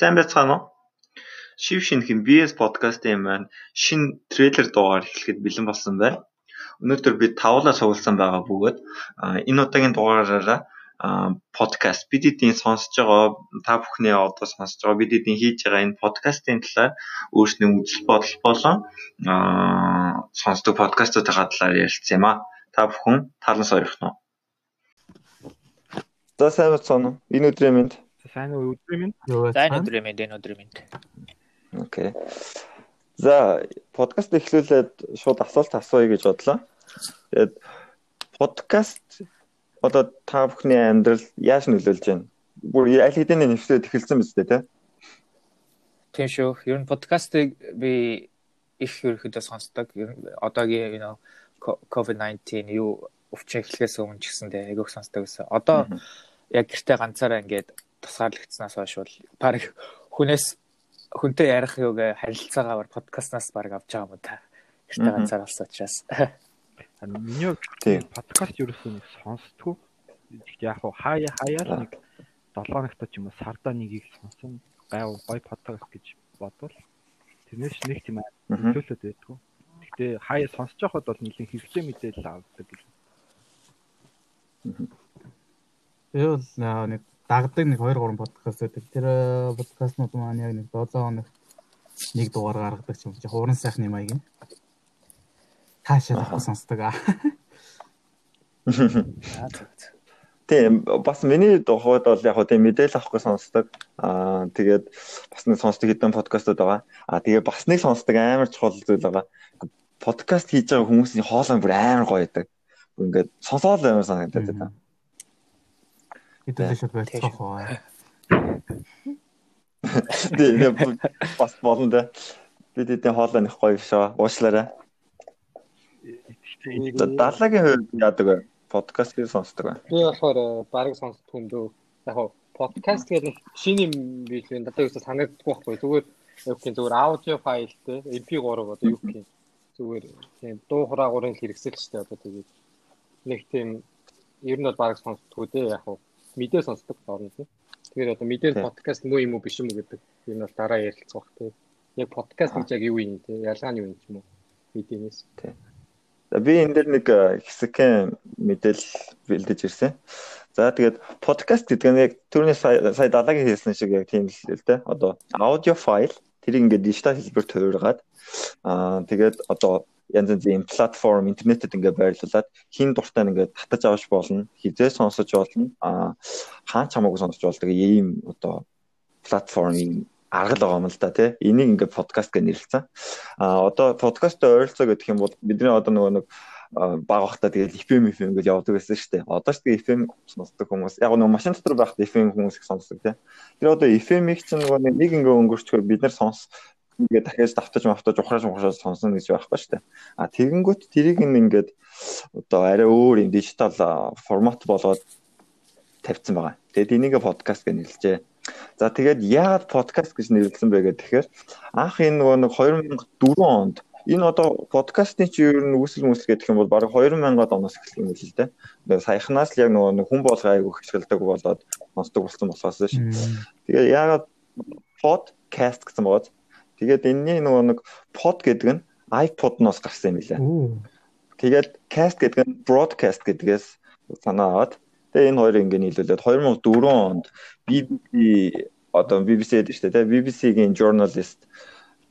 Сайн байцгаана уу? Шив шинхэн BS подкастын маань шин трейлер дугаар эхлэхэд бэлэн болсон байна. Өнөөдөр би тавлаа суулсан байгаа бөгөөд энэ удаагийн дугаараараа подкаст бид эдийн сонсож байгаа та бүхний одоо сонсож байгаа бид эдийн хийж байгаа энэ подкастын талаар өөрсний үзэл бодол болон сонсдог подкастуудын талаар ярилцсан юм а. Та бүхэн талан сойрох нь. За сайн бацгаана уу? Энэ өдрийн мэнд. Сайн уу өдрийн мэнд? Сайн өдрийн мэнд, энэ өдрийн мэнд. Окей. За подкаст эхлүүлээд шууд асуулт асууя гэж бодлоо. Тэгээд подкаст одоо та бүхний амьдрал яаж нөлөөлж байна? Бүр аль хэдийн нэвтрээд эхэлсэн биз дээ, тэ? Тийм шүү. Ер нь подкастыг би их ерөөхдөө сонсдог. Одоогийн you know COVID-19 юу өвчин эхлэхээс өмнө ч гэсэндээ айгүйх сонсдог гэсэн. Одоо яг гэртээ ганцаараа ингээд тусгаарлагдсанаас хойш бол баг хүнээс хүнтэй ярих юуг харилцаагаар подкастнаас баг авч байгаа юм та. Гэртээ ганцаар болсон учраас. Миний подкаст ерөөсөө нэг сонсдгүй. Яг хаяа хаяа нэг 7 хоногт ч юм уу сардаа нэг их сонсон. Гайв гой подкаст гэж бодвол тэрнээс нэг тийм төлөвлөд байдгүй. Гэхдээ хаяа сонсож байхад бол нэлийн хэрэгтэй мэдээлэл авдаг. Би бол нэг дагдаг нэг 2 3 подкаст байдаг. Тэр э, подкастнууд маань яг нэг 7 хоногт нэг дугаар гаргадаг юм. Яг уран сайхны маяг юм. Таашаа авах сонсдог аа. Тийм бас миний хувьд бол яг тийм мэдээлэл авахгүй сонсдог. Аа тэгээд бас нэг сонсдог хэдэн подкастууд байгаа. Аа тэгээд бас нэг сонсдог амар чухал зүйл байгаа. Подкаст хийж байгаа хүмүүсийн хоолой бүр амар гоё байдаг. Ингээд сонсоод амар санагдаад байна. Хэдүүлээ шууд байцгаах уу. Тийм бас болно да. Бид эдийн хоолой нэх гоё шоо. Уушлаарай. Далаагийн хувьд яадаг вэ? Подкастыг сонсдог байна. Би болохоор барыг сонсдог юм дөө. Яг хоо подкаст гэдэг шинэ юм билээ. Надад юу санагддаг байхгүй. Зүгээр юу гэх зүгээр аудио файлтэй MP3 одоо юу гэх зүгээр тийм дуу хураагуурын хэрэгсэлчтэй одоо тэгээд нэг тийм ер нь бол барыг сонсдгоо дээ яг хоо мэдээ сонсдог орно. Тэгэхээр одоо мэдээ подкаст муу юм уу биш юм уу гэдэг юм бол дараа ярилцах тийм. Яг подкаст гэж яг юу юм тийм ялгааны юм ч юм уу мэдээнээс. Тийм. За би энэ дээр нэг хэсэгхэн мэдээлэл бэлдэж ирсэн. За тэгээд подкаст гэдэг нь яг түрүүний сая далаагийн хэлсэн шиг яг тийм л л дээ. Одоо аудио файл тэрийг ингээд дижитал хэлбэрт хувиргаад аа тэгээд одоо янз янзын платформ интернетэд ингээд байрлуулад хин дуртай ингээд татаж авч болно хизээ сонсож болно. А хаан ч хамаагүй сонсож болдог ийм одоо платформын арга л байгаа юм л да тий. Энийг ингээд подкаст гэж нэрлэлсэн а одоо подкасттай ойролцоо гэдэг юм бол бидний одоо нөгөө нэг баг бахта тэгээд FM FM гэж явдаг байсан шүү дээ. Одоо ч тэгээд FM сонсдог хүмүүс. Яг нөгөө машин дотор байхад FM хүмүүс их сонсдог тий. Тэр одоо FM-ийг чинь нөгөө нэг ингээ өнгөрчгөө бид нар сонс ингээд дахиад давтаж мавтаж ухраж ухраж сонсно гэж байхгүй шүү дээ. А тэгэнгүүт тэрийг ингээд одоо арай өөр юм дижитал формат болгоод тавьсан байгаа. Тэгээд энийг подкаст гэж нэрлэжээ. За тэгээд яагаад подкаст гэж нэрлсэн бэ гэхээр анх энэ нөгөө нэг 2004 онд энэ одоо подкастын чи ер нь үүсэл мүсэл гэдэг юм бол бараг 2000-аад оноос эхэлсэн юм л л дээ. Тэгээ саяхнаас л яг нөгөө хүн болгоо айгу хичгэлдэг болоод сонсдог болсон болохоос ш. Тэгээ яагаад подкаст гэсэн бод Тэгээд энэний нөгөө нэг pod гэдэг нь iPod-ноос гарсан юм билээ. Тэгээд cast гэдэг нь broadcast гэдгээс санаа аваад тэгээ энэ хоёрыг ингээ нийлүүлээд 2004 онд BBC одоо BBC гэдэг шүү дээ. BBC-гийн journalist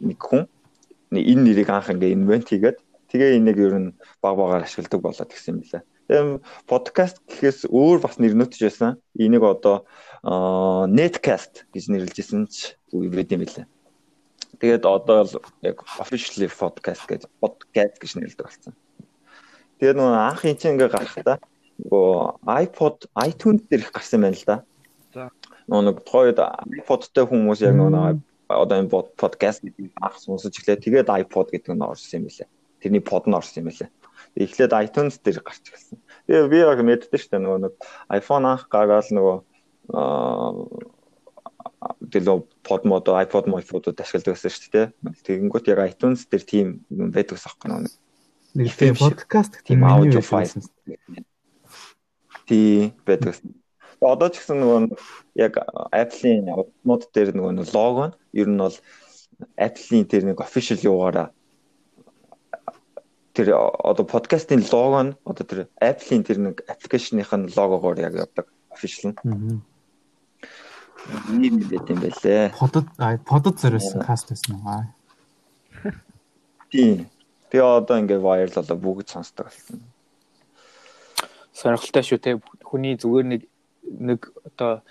нэг хүн энэ нэрийг анх ингээ invent хийгээд тэгээ энийг ер нь баг багаар ашигладаг болоод гисэн юм билээ. Тэгээ подкаст гэхээс өөр бас нэр нөтж байсан. Энийг одоо netcast гэж нэрлэжсэн ч үгүй байд юм билээ. Тэгээд одоо л яг officially podcast гэж podcast гэж нэрлэдэг болсон. Тэгээд нөгөө анхын чинь ингээ гарахтаа нөгөө iPod, iTunes дээр их гарсан байна л да. За. Нөгөө нэг тойд iPod-тэй хүмүүс яг нөгөө одоо энэ podcast гэдэг анх сонсож эхлэв. Тэгээд iPod гэдэг нь орсон юм билээ. Тэрний pod нь орсон юм билээ. Эхлээд iTunes дээр гарч эхэлсэн. Тэгээ би яг мэддэж штэ нөгөө нэг iPhone анх гараад нөгөө дэлөө под мод iPod модууд ашигладаг байсан шүү дээ. Тэгэнгүүт яг iTunes дээр тийм юм байдаг ус аахгүй нэг. Нэг тийм подкаст тийм аудио файл. Тий байдаг. Одоо ч гэсэн нөгөө яг Apple-ийн удмууд дээр нөгөө лого нь ер нь бол Apple-ийн тэр нэг official юугаараа тэр одоо подкастын лого нь одоо тэр Apple-ийн тэр нэг аппликейшных нь логогоор яг явдаг official нь. Ийм байт юм байлээ. Подод подод зориулсан каст байсан уу? Тийм. Тэгээ одоо ингээ viral болоо бүгд сонсдог болсон. Сонирхолтой шүү те. Хүний зүгээр нэг нэг одоо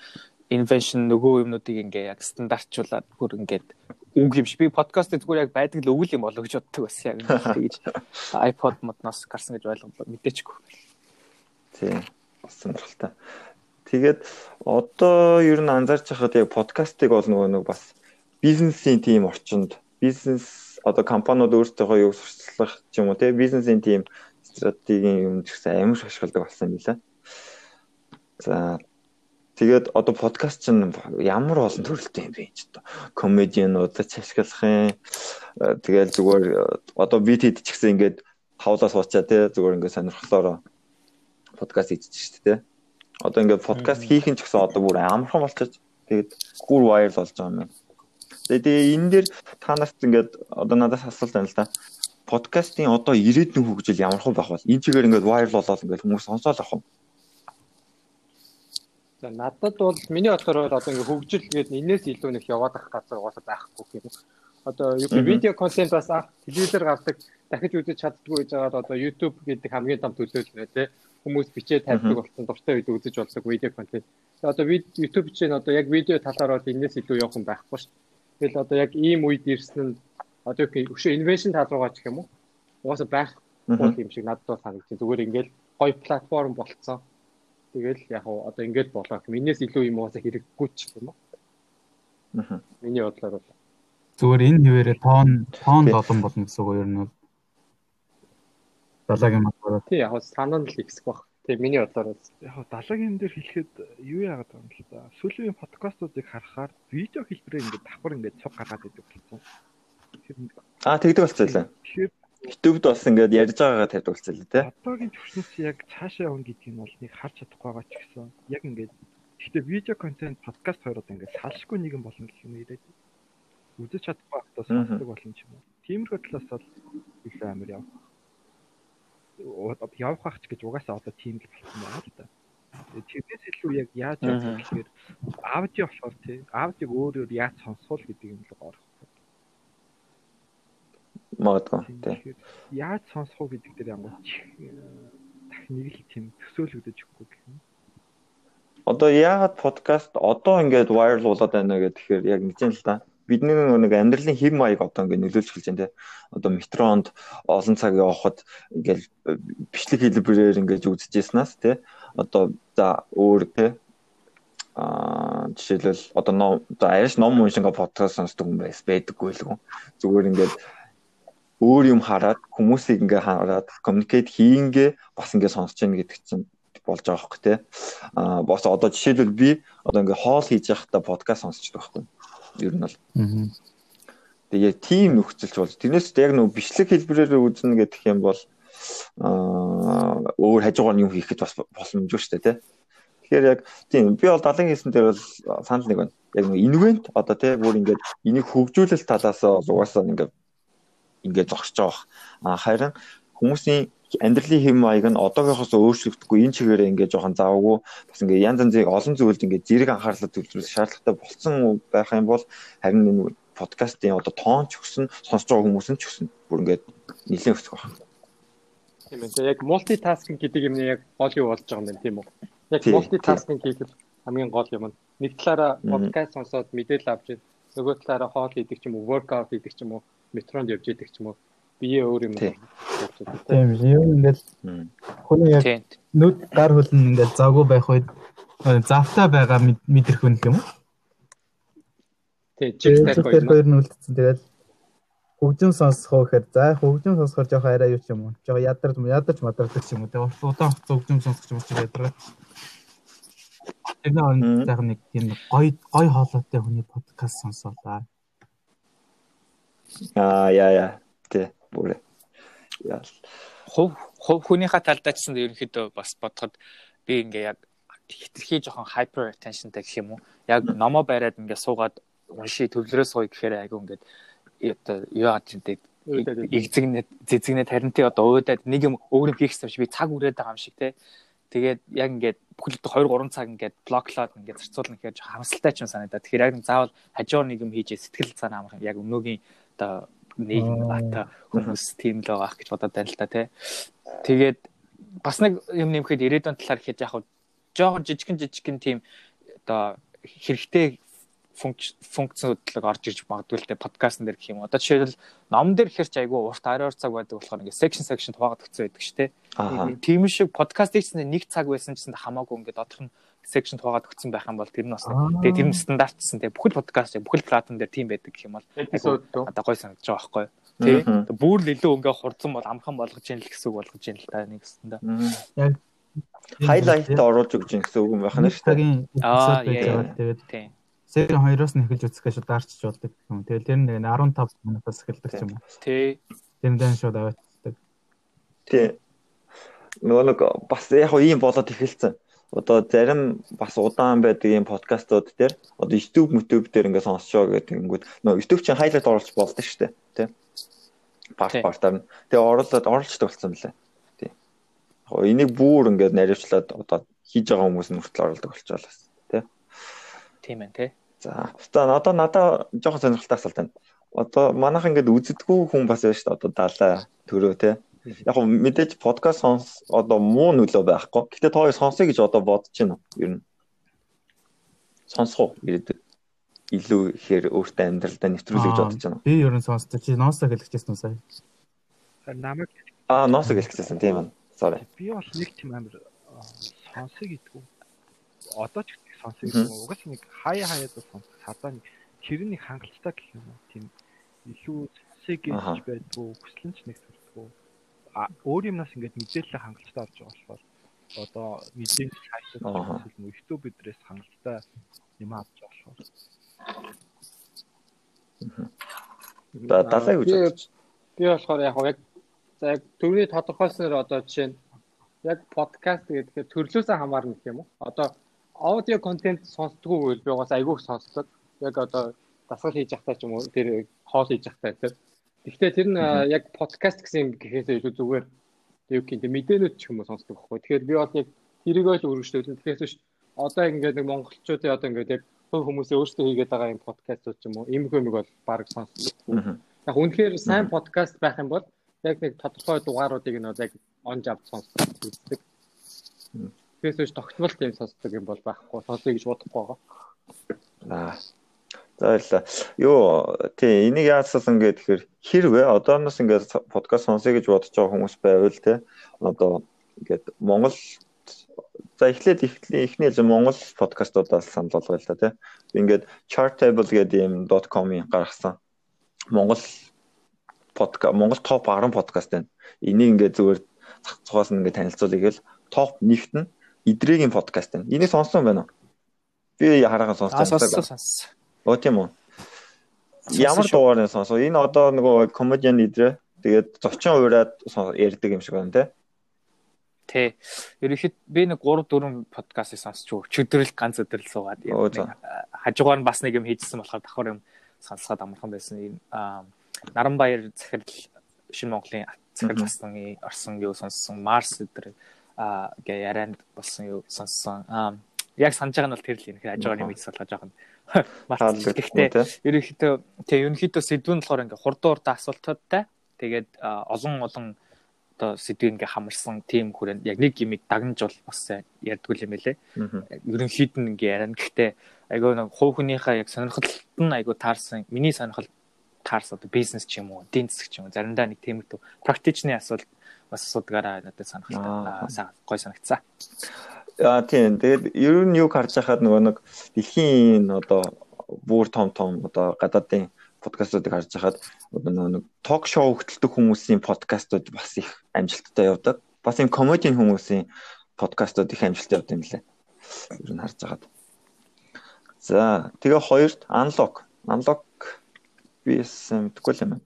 invention нөгөө юмнуудыг ингээ яг стандартчуулаад бүр ингээд үг юм шиг би подкаст зүгээр яг байдаг л өгөл юм болоо гэж боддог байсан яг тэгэж iPod модноос гарсан гэж ойлголоо мэдээчгүй. Тийм. Сонирхолтой. Тэгээд одоо ер нь анзаарч байхад яг подкастыг бол нөгөө нэг бас бизнесийн тим орчинд бизнес одоо компаниуд өөрсдөө юу сурчлах ч юм уу те бизнесийн тим стратегийн юм ч гэсэн амар ашигладаг болсон юм билээ. За тэгээд одоо подкаст чинь ямар олон төрөлтэй юм бэ ч одоо комедиануудад ашиглах юм. Тэгээд зүгээр одоо би тэд ч гэсэн ингээд тавлаа суучаа те зүгээр ингээд сонирхлоор подкаст хийчих шүү дээ те Одоо ингээд подкаст хийх нь ч гэсэн одоо бүр амархан болчихж тэгээд бүр вайрал болж байгаа юм. Тэгээд энэ дээр та нарт ингээд одоо надаас асуулт байна л да. Подкастын одоо ирээдүйн хөгжил ямар хөө байх вэ? Энэ чигээр ингээд вайрал болоод ингээд хүмүүс сонсоол авах юм. За надад бол миний бодлоор одоо ингээд хөгжил гээд энэс илүү нэг яваад ах газар угаасаа байхгүй юм. Одоо видео контент бас телевизээр гардаг дахиж үзэж чаддгүй гэж байгаа одоо YouTube гэдэг хамгийн том төлөөлөл нэ тий хүмүүс бичээ тавьдаг болсон дуртай үед үзэж болдог видео контент. Одоо YouTube чинь одоо яг видео талаар бол энэс илүү явах юм байхгүй шүү. Тэгэл одоо яг ийм үед ирсэн нь одоо өшөө инновашн тал руугаа ч юм уу. Угаасаа байх бол юм шиг надад бол санагдчих. Зүгээр ингээл гоё платформ болцсон. Тэгэл яг одоо ингээд болоо. Минээс илүү юм угаасаа хэрэггүй ч юм уу. Аа. Миний бодлоор бол зүгээр энэ хിവэрэ тоон тоон долон болно гэсэн үг ер нь бол Далаагийн матгаар. Тий яг санаа нь л ихсэх баг. Тий миний бодлоор яг далаагийн дээр хэлэхэд юу яагаад юм л да. Сүүлийн подкастуудыг харахаар видео хэлбэрээр ингээд давхар ингээд цуг гаргаад идэг болсон. Аа тэгдэг болцоо лээ. Тэгэхээр YouTube-д бас ингээд ярьж байгаагаа тавьдаг болцоо лээ тий. Одоогийн төвшнөөс яг цаашаа явна гэдэг нь бол нэг харж чадахгүй байгаа ч гэсэн яг ингээд гэхдээ видео контент подкаст хоёроо ингээд салшгүй нэгэн болно гэх юм ирээд үзэж чадахгүй байхдаа сонсдог болно ч юм уу. Тиймэрхүү талаас бол илүү амар явах явах ах ч гэж угаасаа одоо тийм л болсон байна л да. Тэрнээс илүү яг яаж явах гэхээр аудио болохоор тий аудиог өөрөөр яаж сонсох гэдэг юм л гоор. Магадгүй тий. Яаж сонсох гэдэг дээр ямар ч дахь нэг л тийм төсөөлөгдөж өгөхгүй гэх юм. Одоо яагаад подкаст одоо ингээд viral болоод байна гэхээр яг нэг юм л да бидний нэг амьдралын хэм маяг одоо ингээд нөлөөлж эхэлж байна те. Одоо метронд олон цаг явахад ингээд бичлэг хэлбэрээр ингээд үзэжсэнаас те. Одоо за өөр те а жишээлбэл одоо ном одоо арьс ном уншинга подкаст сонсдог хүн байс байдаггүй л гоо. Зүгээр ингээд өөр юм хараад хүмүүсийг ингээ хараад communicate хийнгээ бас ингээ сонсож яах гэдэг чинь болж байгаа хөх те. А бас одоо жишээлбэл би одоо ингээ хоол хийж байхдаа подкаст сонсож байгаа байхгүй ер нь бол. Тэгээ тийм нөхцөлч болж тэрнээс яг нөгөө бичлэг хэлбэрээр үзнэ гэдэг юм бол аа өөр хажуугаар юм хийхэд бас боломжгүй шүү дээ тий. Тэгэхээр яг тийм би бол далайн хийсэн дээр бол санал нэг байна. Яг нэг инвент одоо тий бүр ингээд энийг хөгжүүлэлт талаас угаасаа ингээд ингээд зогсож байгаа. А харин хүмүүсийн амьдралын хэм маяг нь одоогоос өөрчлөгдөхгүй энэ чигээрээ ингээд жоохон завгүй бас ингээд янз янзыг олон зүйлд ингээд зэрэг анхаарлаа төвлөрөх шаардлагатай болсон байх юм бол харин энэ подкастын одоо тоон ч өгсөн сонсож байгаа хүмүүс нь ч өгсөн бүр ингээд нэлээд өсөх байна. Тийм ээ. Яг мультитаскинг гэдэг юм яг гол юу болж байгаа юм бэ тийм үү? Яг мультитаскинг хийхэд хамгийн гол юм нь нэг талаараа подкаст сонсоод мэдээлэл авч нөгөө талаараа хоол хийдэг ч юм уу, воркаут хийдэг ч юм уу, метронд явж идэг ч юм уу бие өөр юм. Тийм юм ингээл хүний яг нүд гар хөл нь ингээл завгүй байх үед завтай байгаа мэдрэх үн юм уу? Тийм чиг тарих хоёр нь үлдсэн тэгэл хөгжим сонсох уу гэхээр за хөгжим сонсохоор жоох арай юу ч юм уу. Жоох ядарч ядарч мадардаг юм уу. Тэгээ удаан хөгжим сонсох юм чи ядаргаад. Тэр нэг яг нэг тийм гой гой хоолойтой хүний подкаст сонсоолаа. Аа яа яа. Тэ бүр яа. Хов хов хүнийхээ талдаа ч гэсэн ерөнхийдөө бас бодоход би ингээ яг хитрхий жоохон hyper attentionтэй гэх юм уу. Яг номоо бариад ингээд суугаад унши төвлөрөө сууя гэхээр айгүй ингээд юу яаж гэдэг игзэгнээ зэзэгнээ таринти одоо уудаад нэг юм өөр юм хийх юмш би цаг үрээд байгаа юм шиг те. Тэгээд яг ингээд бүхэл 2 3 цаг ингээд блоклоод ингээд зарцуулна гэхээр хамсалтай ч юм санагдаа. Тэгэхээр яг заавал хажуур нэг юм хийж сэтгэл цаана амарх яг өнөөгийн одоо нийгэм ата хүмүүс тийм л байгаа гэж бодоод байна л та тий. Тэгээд бас нэг юм нэмэхэд ирээдүйн талаар гэхэд яг жоохон жижигэн жижигэн тийм одоо хэрэгтэй функцнууд орж ирж магадгүй л те подкастн дээр гэх юм. Одоо жишээлбэл ном дээр ихэрч айгүй урт 12 цаг байдаг болохоор ингээд section section хуваагдчихсан байдаг шүү дээ. Тийм шиг подкаст хийсэн нэг цаг байсан гэсэн хамаагүй ингээд доторх нь section хувагаад өгсөн байх юм бол тэр нь бас тэгээ тэр нь стандартсан тэгээ бүхэл подкаст бүхэл платформ дээр тийм байдаг гэх юм бол одоо гой санагдаж байгаа байхгүй тий бүр л илүү ингээ хурдан бол амхан болгож ийн л гэсэн үг болгож ийн л та нэг гэсэн да яг хайлайт оруулж өгч ийн гэсэн үг юм байна шүү дээ. Аа тэгээд тий Season 2-оос нь эхэлж үзэх гэж шууд болдог юм. Тэгэл тэр нэг 15 минутаас эхэлдэг юм. Тий. Тэрнээ шууд авааддаг. Тий. Нөгөө нэг бас яг ийм болоод эхэлсэн одоо зарим бас удаан байдаг юм подкастууд дээр одоо YouTube YouTube дээр ингээд сонсчоо гэдэг ингэнгүүт нөө YouTube чинь хайлайт оруулах болдог шүү дээ тий. Парт партаар нь. Тэгээ оруулаад оруулчдаг болсон мөлий. Тий. Яг энийг бүр ингээд наривчлаад одоо хийж байгаа хүмүүс нь хүртэл оруулдаг болчихвол бас тий. Тийм ээ тий. За одоо надаа жоохон сонирхолтой асуулт байна. Одоо манайх ингээд үздэггүй хүн бас байна шүү дээ одоо далаа төрөө тий яг нь мэдээж подкаст сонс одоо муу нөлөө байхгүй. Гэтэ та хоёр сонсоё гэж одоо бодож байна? Ер нь. Сонсох уу? Ирээд илүү ихээр өөртөө амьдралдаа нэвтрүүлэх гэж бодож байна. Би ер нь сонсдог. Чи ноосо хэлчихсэн сая. Намайг Аа, ноосо хэлчихсэн тийм ээ. Sorry. Би бол нэг тийм амар сонсоё гэдгүү. Одоо ч их сонсоё гэдэг нь угаас нэг хаяа хаяад сонсох. Садаа нэг тэр нэг хангалттай гэх юм уу? Тийм илүү сонсоё гэж байдгүй. Хүслэн ч нэг өөр юмнаас ингээд мэдээлэл хангалттай орж байгаа болохоор одоо мэдээлэл сайтаас илүү YouTube бидрээс хангалттай юм авч байгаа болохоор. За далай гэж. Би болохоор яг яг за яг төвний тодорхойлсноор одоо жишээ нь яг подкаст гэдэг төрлөөсөө хамаарна гэх юм уу? Одоо аудио контент сонсдгоо үйл би бас айгүйх сонсдог. Яг одоо дасгал хийж явахтаа ч юм уу тэр хоол хийж явахтаа тэр Гэхдээ тэр нь яг подкаст гэсэн юм гэхээсээ илүү зүгээр юу гэх юм мэдээнүүд ч юм уу сонсдог байхгүй. Тэгэхээр би бол яг тэрийгөө л өргөжлөсөн. Тэгэхээс биш одоо ингээд нэг монголчуудын одоо ингээд яг хувь хүмүүсээ өөрсдөө хийгээд байгаа юм подкастууд ч юм уу ийм хүмүүс бол баг сонсдог. Яг үнэхээр сайн подкаст байх юм бол яг нэг тодорхой дугааруудыг нь яг онж авч сонсдог үздэг. Тэгээс биш тогтмол тийм сонсдог юм бол байхгүй. Сонсоё гэж бодохгүй байгаа. Аа За баярлалаа. Юу тий энийг яасан гэдэг тэгэхээр хэрвээ одооноос ингээд подкаст сонсъё гэж бодож байгаа хүмүүс байвал тий одоо ингээд Монгол за эхлээд эхний хэл Монгол подкастуудаас санал болгоё л да тий. Ингээд chartable гэдэг юм .com-ийн гаргасан Монгол подкаст Монгол топ 10 подкаст байна. Энийг ингээд зүгээр зах цугаас нь ингээд танилцуулъя гэл топ нэгт нь идрэгийн подкаст байна. Энийг сонссон байна уу? Би хараахан сонссон. Сонссон. Оо тийм үү. Ямар дугаар нь сонсоо. Энэ одоо нөгөө комедиан идрээ тэгээд зочин уураад ярьдаг юм шиг байна те. Тий. Ерөнхийд би нэг 3 4 подкастыг сонсч өчигдрэл ганц өдрөл суугаад хажуугаар нь бас нэг юм хийжсэн болохоор давхар юм сонсоход амархан байсан. Энэ Наранбаяр захирал Шинэ Монголын захирал болсон орсон юу сонссон. Марс өдөр а гэ ярианд болсон юу сонссон. Аа яг санаж байгаа нь бол тэр л юм. Хажуугаар юм хийж болгож байгаа нь мартчихсан. Гэхдээ ерөнхийдөө тэгээ ерөнхийдөө сэдвүүн болохоор ингээ хурдан хурдан асуултуудтай. Тэгээд олон олон одоо сэдвийг ингээ хамарсан тим хүрээнд яг нэг юмыг дагнаж бол бас ярьдгүй юм байлээ. Ерөнхийд нь ингээ яриана. Гэхдээ айгүй нэг хувь хүнийхээ яг сонирхолт нь айгүй таарсан. Миний сонирхол таарсан одоо бизнес ч юм уу, эдийн засаг ч юм уу. Заримдаа нэг тиймэрхүү практичны асуулт бас асуудгаараа надад сонирхолтой гой санагцсан. Аа тийм. Тэгээд ер нь юг харж байхад нөгөө нэг дэлхийн одоо бүр том том одоо гадаадын подкастуудыг харж байхад нөгөө нэг ток шоу хөтэлдэг хүмүүсийн подкастууд бас их амжилттай явдаг. Бас юм комедийн хүмүүсийн подкастууд их амжилттай явдаг юм лээ. Ер нь харж байхад. За, тэгээ хоёрт unlock. Unlock бис мэдгүй юм.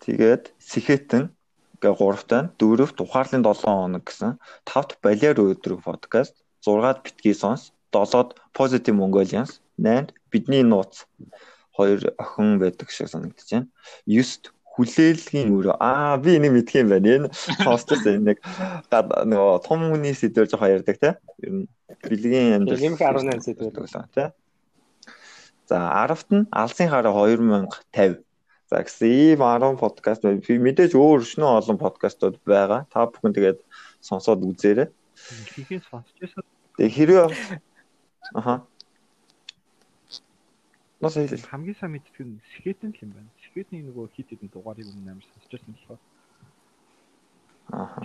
Тэгээд сэхэтэн гээ 3 тань, 4-т ухаарлын 7 хоног гэсэн 5-т балиар өдрөг подкаст, 6-ад битгий сонс, 7-д Positive Mongolians, 8-д бидний нууц хоёр охин байдаг шиг санагдаж байна. 9-д хүлээлгийн өрөө. Аа би энийг мэдх юм байна. Энэ сонсчихсан нэг нөгөө том хүний сэдвэр жоохон ярьдаг те. Ер нь бэлгийн амьдрал. Нэмэх 18 сэдвэр өглөө те. За 10-т нь алсын хараа 2050. За гэсэн ийм 10 подкаст мэдээж өөр өшнөө олон подкастууд байгаа. Та бүхэн тэгээд сонсоод үзээрэй. Хийхээ сонсч байсан. Тэгээ хэрвээ аха Нас хэлээ. Хамгийн сайн мэддэг нь Скетэн л юм байна. Скетний нөгөө хит хитэн дугаарыг өмнө амар сонсч байсан болохоор. Аа.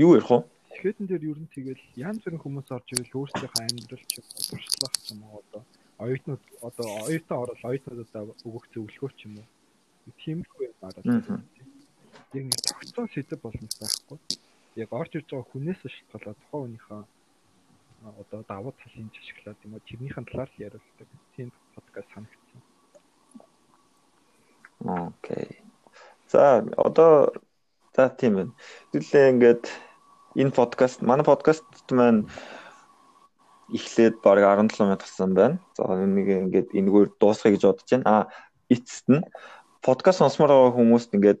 Юу ярих вэ? Скетэн дээр ер нь тэгэл янз бүрийн хүмүүс орж ирэл өөрсдийнхөө амьдрал ч туршлах юм одоо оюутнууд одоо оюутан орол оюутнуудаа өгөх зөвлөгөө ч юм уу. Тиймэрхүү юм аа. Яг нэг тогтсон сэдв боломж байхгүй. Яг орж ирж байгаа хүнээс шалтгаалаад тухайн хүнийхээ одоо давуу талын ашиглаад юм уу тэрнийхэн талаар л яриулдаг. Тийм подкаст санагдсан. Окей. За одоо за тийм байна. Тэгэлээ ингээд энэ подкаст манай подкаст маань эхлээд баг 17 минут болсон байна. За нэг ингээд энэгээр дуусгая гэж бодож байна. А эцэст нь подкаст сонсмоор байгаа хүмүүст ингээд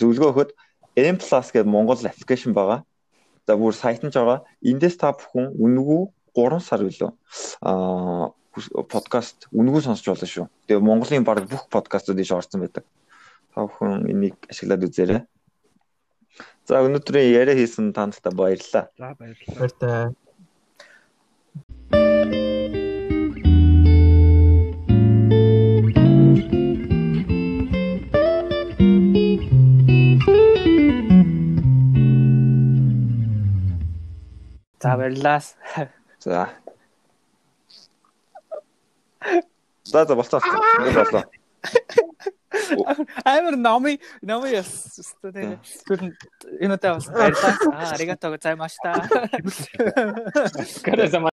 зөвлөгөө өгөхөд M+ гэдэг Монгол аппликейшн байгаа. За бүр сайт нь ч байгаа. Эндээс та бүхэн үнгүү 3 сар үлээ аа подкаст үнгүү сонсч болно шүү. Тэгээ Монголын баг бүх подкастууд иш орсон байдаг. Та бүхэн энийг ашиглаад үзээрэй. За өнөөдрийн яриа хийсэн та нартай баярлалаа. За баярлалаа. Баярлалаа. За баярлалаа. За. За за болцоо. Боллоо. Амар номи номи яс өстой. Энэ удаа бас баярлалаа. Аа аригато гозаймашта. Карасама